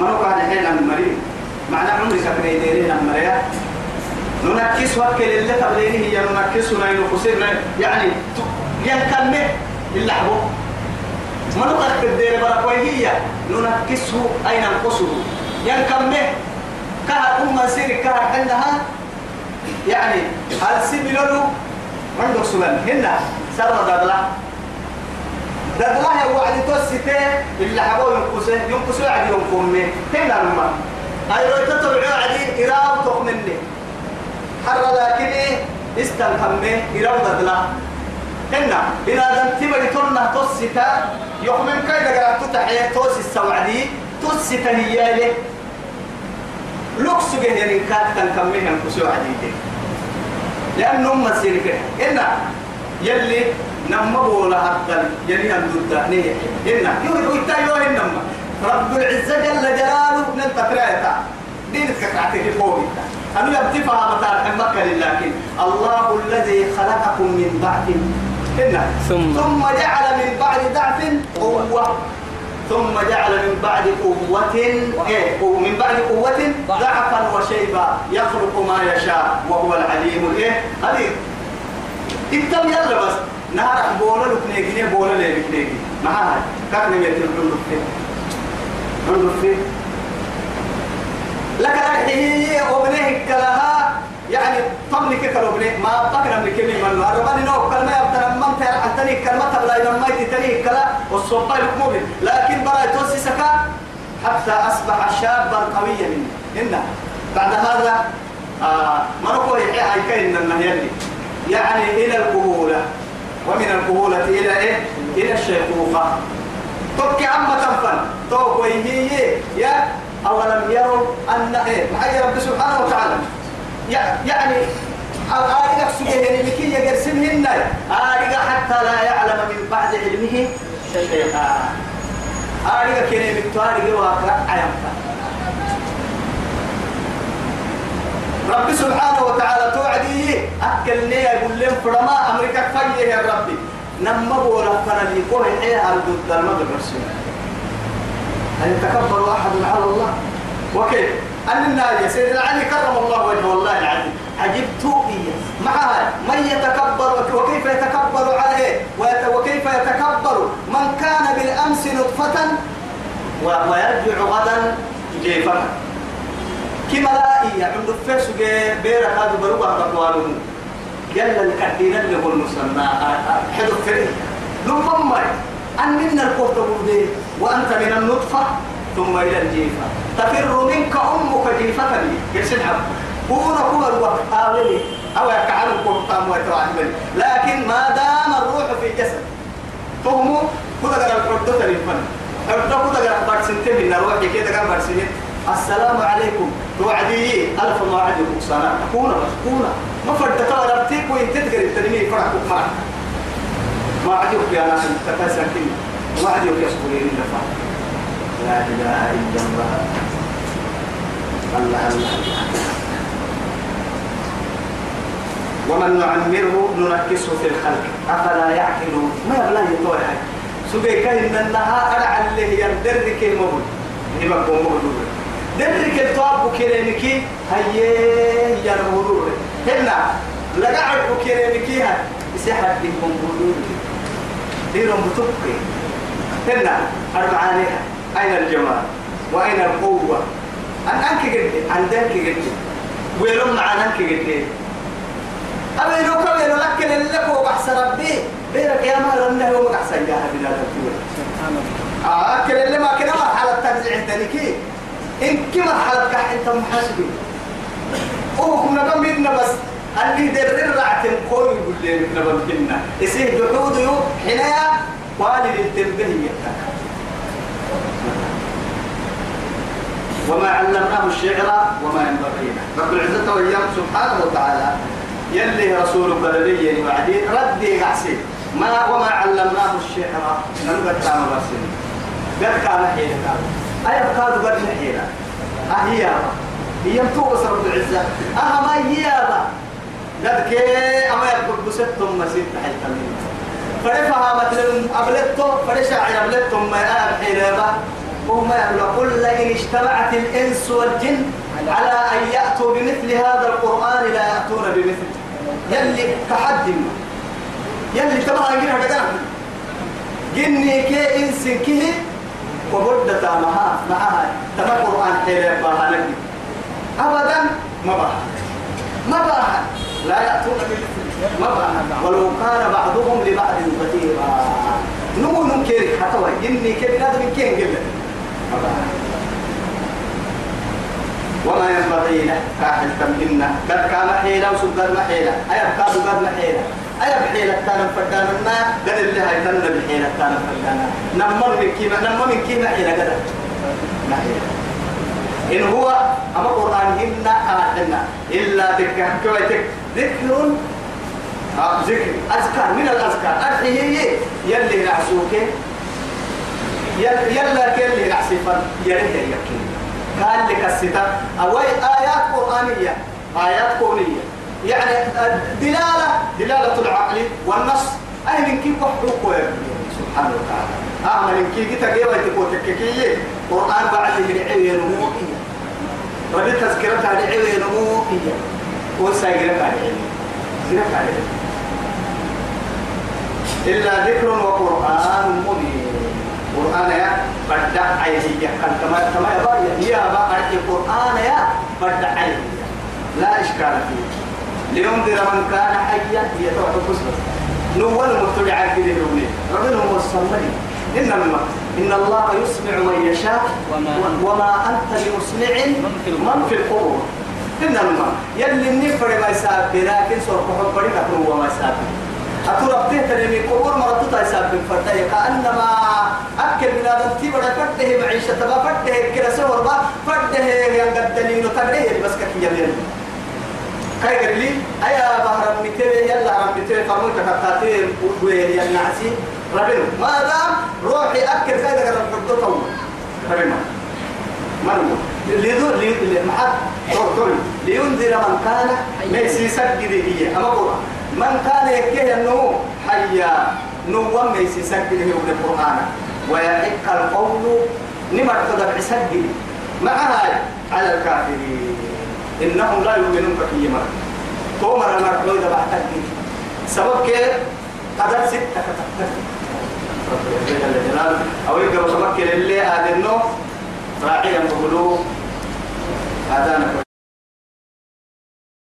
منو كان حين المريض معنى عمري سكري ديرين المريا ننكس وكل اللي تبلينه هي ننكسنا ينقصنا يعني ينكمل اللحظة منو قد الدير بركوي هي؟ ننكسه أين ننقصه؟ ينكمل كها أم سير كها عندها؟ يعني هل سيبلولو عندك سلام هنا سر دادلا دادلا هي وعد توسته اللي حبوا ينقصه ينقصه عادي ينقوم هنا لما أي لو تتبعوا عادي إرام تقمني حر لكن إيه استنكمه إرام دادلا هنا إذا دم تبغي تنا توستا يومين كيدا قرأت تحية توس السوعدي توستا هي له لوكس جهني كات تنكمه ينقصه عادي لأنه هم سيرك إن يلي نما بولا حتى هم ضد نيه إن يقول يتايو إنما رب العزة جل جلاله نن تكرايتا دين كتعتك فوق أنا يبتي فهم مكة لكن الله الذي خلقكم من ضعف. إن. ثم. ثم جعل من بعد ضعف قوة. ثم جعل من بعد قوة. إيه من بعد قوة ضعفا وشيبا. يخلق ما يشاء وهو العليم. الإيه هذه إنتم يلا بس. نهار بولا لك نيجي بولا لك نيجي ما هاي كان نميت الحلو فيه حلو فيه. لك هي وبنيه كلها. يعني طمني كلو بني ما بقنا من كلمة من أربعين نوع كلمة يبتنا من تر حتى كلمة تبلا إذا ما يتني كلا. والصوت مؤمن لكن برا توسي سكا. حتى أصبح شابا قويا. هنا بعد هذا آه ما نقول هاي كاين النهيلي يعني إلى الكهولة ومن الكهولة إلى إيه؟ إلى الشيخوخة. تبكي عما تنفن. توقي هي يا أولم يروا أن إيه؟ معي رب سبحانه وتعالى. يعني آرقا سجيه لكي يقرسمهن. آرقا حتى لا يعلم من بعد علمه شيئا. آرقا كني بكتوارقا واقرأ عيامتا رب سبحانه وتعالى توعدي. أكل لي يقول لهم فرما أمريكا فيه يا ربي. نما بولا فانا لي قوي حيا على ضد المدى الرسول هل يتكبر أحد على الله؟ وكيف؟ أن النار سيدنا علي كرم الله وجهه والله العظيم. عجبت إياه معها من يتكبر وكيف يتكبر عليه؟ وكيف يتكبر؟ من كان بالأمس نطفة ويرجع غدا جيفا. كما لا إيه عند فيس بيرك هذا بروح بقوالهم يلا الكثير اللي هو المسمى حدو فريق. لما ما أن القوة وأنت من النطفة ثم إلى الجيفة. تفر منك أمك جيفة لي. يرسل حب كون كون الوقت آولي أو يكعل القرطان ويتوعد لكن ما دام الروح في جسد. فهموا؟ كل قرأ الحردة للفن حردة كل قرأ برسنتين من الروح كده قرأ برسنتين السلام عليكم. توعدي ألف الله عدي سنة كونا كونا. ما فرد ترى ربتيك وين تدقر التنمية فرحك معك. ما عديك يا ناس تفاسر كلمة ما عديك يسكرين النفع لا إله إلا الله. الله الله ومن نعمره نركزه في الخلق. أفلا يعقلون؟ ما يبلا يطوع سبيك إن النها أرعى اللي يردرك المبل يبقى مبل درك الطواب كريمكي هيه يا المرور هنا لقعد كريمكي ها يسحب لكم بلور ديرهم بتبقي هنا أربعانها أين الجمال؟ وأين القوة؟ أن أنك قد عندك قد ويلوم معنا أنك قد أبي لو كم يلو لك لك وبحس ربي. بيرك يا مال أنه هو أحسن جاها بلا تقول. آه كل اللي ما كنا مرحلة تنزع تنكي إن كم مرحلة كح أنت محاسبي. أوه كنا كم بدنا بس. اللي درر رعتم كل يقول لي بدنا بمكننا يسيه جحود يو حنايا والد التنبه يتك وما علمناه الشعر وما ينبغي رب العزة وإياه سبحانه وتعالى يلي رسولك لدي وعدي ردي قعسي ما وما علمناه الشعر. نلقى تعمل رسول قد كان حيلك أي كاد قد حيلك أهي هي متوبة رب العزة. أها ما هي كي أما يقول بستم مسيد حيث منه فرفها مثلا أبلتو فرشع أبلتهم ما أنا حيلة وهم يقولون قل لئن اجتمعت الإنس والجن على أن يأتوا بمثل هذا القرآن لا يأتون بمثله يلي تحدي يلي تبغى يجينا كذا جني كي إنس كيه وبدت معها معها تما قرآن حيل باها لك أبدا ما باها ما باها لا يأتون ما باها ولو كان بعضهم لبعض ظهيرا نمو نكير حتى جني كي هذا من كين باها وما ينبغي له كاحل تمكنا قد كان حيلة وسجد محيلة أي أبقى سجد محيلة أي بحيلة كان فردانا؟ ما قد اللي هاي تنى بحيلة كان فردانا. نمر من كيما نمر من كيما حيلة قد محيلة إن هو أما قرآن هنا آتنا. إلا ذكر. كويتك ذكر؟ آه ذكر. أذكار. من الأذكار. أرحيه يلي نعسوك يلا كل نعسفا يريه يكين. قال لك الستة أو آيات قرآنية. آيات كونية يعني دلالة دلالة العقل والنص. أي من كيف حقوق سبحانه وتعالى. أعمل من كيف تجيب تكوتككية قرآن بعد العوية نموكية. ربي تذكرتها العوية نموكية. وسيجرك عليه سيجرك عليه إلا ذكر وقرآن مبين. قرآن يا بدع عيه كان كما كما يبا يا با القرآن يا بدع عيه لا إشكال فيه. لينذر من كان حيا يتوحد كسبه نول متبع كده يومي ربنا هو الصمد. إنما إن الله يسمع من يشاء وما, أنت بمسمع من في القبور. إنما يلي النفر ما يسابق لكن سوف حب بريك هو ما يسابق أتربته ترمي قبور مرتو تايساب بالفتاة كأنما أكل من هذا التيبر فته معيشة تبا فته كلا سور با فته ينقدني نتبعه بس كي يبين كاي قال لي أيا بحر متى يلا رم متى فرموت كتاتين وين ينعسي ربنا ماذا؟ روحي أكل كذا كذا فردو تو ربنا. من لذو لذو محد تورتوري لينذر من كان ميسي سجد هي. أما قرآن من كان يكيه أنه حيا نوم ميسي سجد هي القرآن. ويحق القول نمر تدب سجد معها على الكافرين. إنهم لا يؤمنون بكي مرة. تومر رحلو إذا بعتك سبب كيف قدر ستة كتبت أو يقرأ سمك اللي آدنه راعيا بقلوب هذا